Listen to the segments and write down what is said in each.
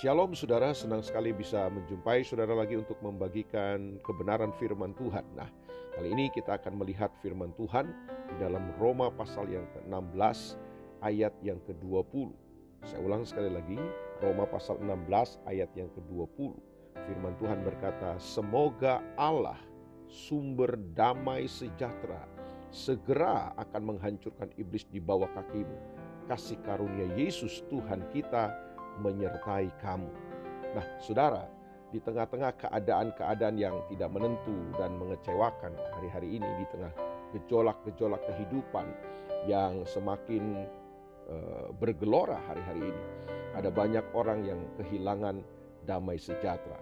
Shalom saudara, senang sekali bisa menjumpai saudara lagi untuk membagikan kebenaran firman Tuhan. Nah, kali ini kita akan melihat firman Tuhan di dalam Roma pasal yang ke-16 ayat yang ke-20. Saya ulang sekali lagi, Roma pasal 16 ayat yang ke-20. Firman Tuhan berkata, "Semoga Allah sumber damai sejahtera segera akan menghancurkan iblis di bawah kakimu. Kasih karunia Yesus Tuhan kita menyertai kamu. Nah, saudara, di tengah-tengah keadaan-keadaan yang tidak menentu dan mengecewakan hari-hari ini, di tengah gejolak-gejolak kehidupan yang semakin uh, bergelora hari-hari ini, ada banyak orang yang kehilangan damai sejahtera.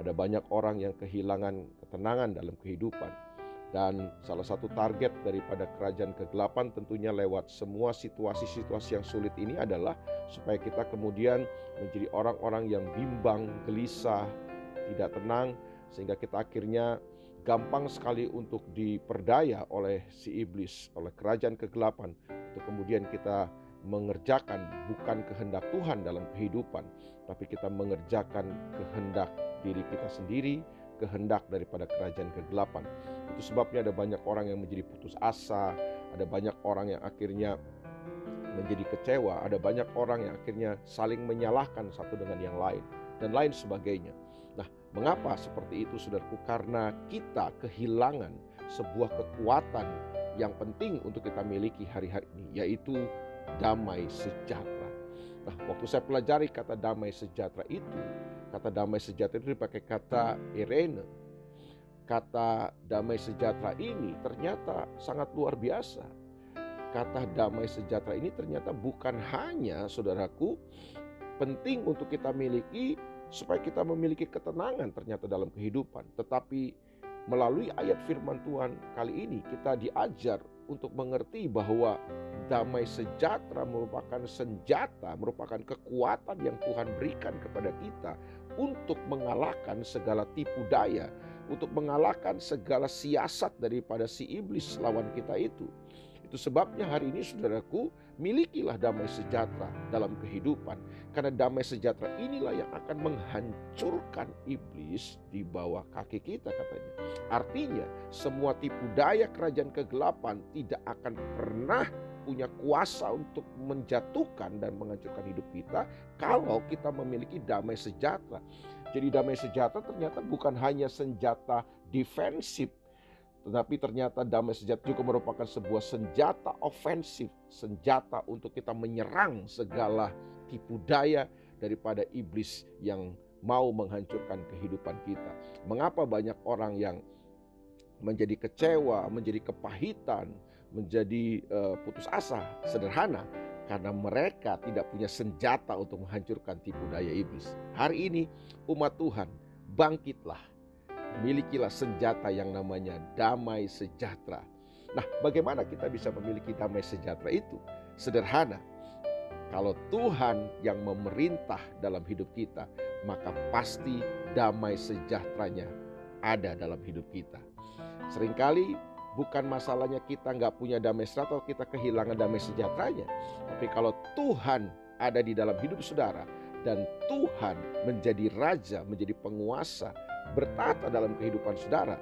Ada banyak orang yang kehilangan ketenangan dalam kehidupan dan salah satu target daripada kerajaan kegelapan tentunya lewat semua situasi-situasi yang sulit ini adalah supaya kita kemudian menjadi orang-orang yang bimbang, gelisah, tidak tenang sehingga kita akhirnya gampang sekali untuk diperdaya oleh si iblis, oleh kerajaan kegelapan untuk kemudian kita mengerjakan bukan kehendak Tuhan dalam kehidupan, tapi kita mengerjakan kehendak diri kita sendiri, kehendak daripada kerajaan kegelapan. Itu sebabnya ada banyak orang yang menjadi putus asa, ada banyak orang yang akhirnya menjadi kecewa, ada banyak orang yang akhirnya saling menyalahkan satu dengan yang lain dan lain sebagainya. Nah, mengapa seperti itu Saudaraku? Karena kita kehilangan sebuah kekuatan yang penting untuk kita miliki hari-hari ini yaitu damai sejahtera. Nah, waktu saya pelajari kata damai sejahtera itu, Kata damai sejahtera itu dipakai kata Irene. Kata damai sejahtera ini ternyata sangat luar biasa. Kata damai sejahtera ini ternyata bukan hanya saudaraku penting untuk kita miliki supaya kita memiliki ketenangan ternyata dalam kehidupan. Tetapi melalui ayat firman Tuhan kali ini kita diajar untuk mengerti bahwa damai sejahtera merupakan senjata, merupakan kekuatan yang Tuhan berikan kepada kita untuk mengalahkan segala tipu daya, untuk mengalahkan segala siasat daripada si iblis lawan kita itu. Itu sebabnya hari ini saudaraku milikilah damai sejahtera dalam kehidupan. Karena damai sejahtera inilah yang akan menghancurkan iblis di bawah kaki kita katanya. Artinya semua tipu daya kerajaan kegelapan tidak akan pernah punya kuasa untuk menjatuhkan dan menghancurkan hidup kita kalau kita memiliki damai sejahtera. Jadi damai sejahtera ternyata bukan hanya senjata defensif tetapi ternyata damai sejahtera juga merupakan sebuah senjata ofensif, senjata untuk kita menyerang segala tipu daya daripada iblis yang mau menghancurkan kehidupan kita. Mengapa banyak orang yang menjadi kecewa, menjadi kepahitan, menjadi uh, putus asa, sederhana karena mereka tidak punya senjata untuk menghancurkan tipu daya iblis. Hari ini umat Tuhan bangkitlah. Milikilah senjata yang namanya damai sejahtera. Nah, bagaimana kita bisa memiliki damai sejahtera itu? Sederhana. Kalau Tuhan yang memerintah dalam hidup kita, maka pasti damai sejahteranya ada dalam hidup kita. Seringkali bukan masalahnya kita nggak punya damai sejahtera atau kita kehilangan damai sejahteranya. Tapi kalau Tuhan ada di dalam hidup saudara dan Tuhan menjadi raja, menjadi penguasa, bertata dalam kehidupan saudara,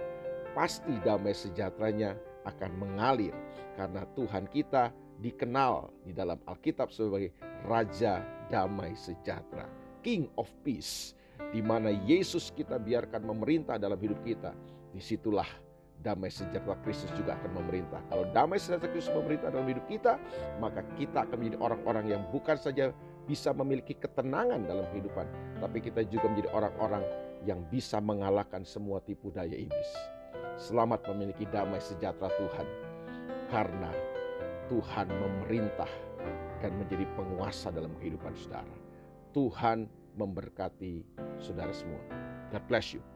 pasti damai sejahteranya akan mengalir karena Tuhan kita dikenal di dalam Alkitab sebagai Raja Damai Sejahtera, King of Peace, di mana Yesus kita biarkan memerintah dalam hidup kita. Di situlah damai sejahtera Kristus juga akan memerintah. Kalau damai sejahtera Kristus memerintah dalam hidup kita, maka kita akan menjadi orang-orang yang bukan saja bisa memiliki ketenangan dalam kehidupan, tapi kita juga menjadi orang-orang yang bisa mengalahkan semua tipu daya iblis. Selamat memiliki damai sejahtera Tuhan, karena Tuhan memerintah dan menjadi penguasa dalam kehidupan saudara. Tuhan memberkati saudara semua. God bless you.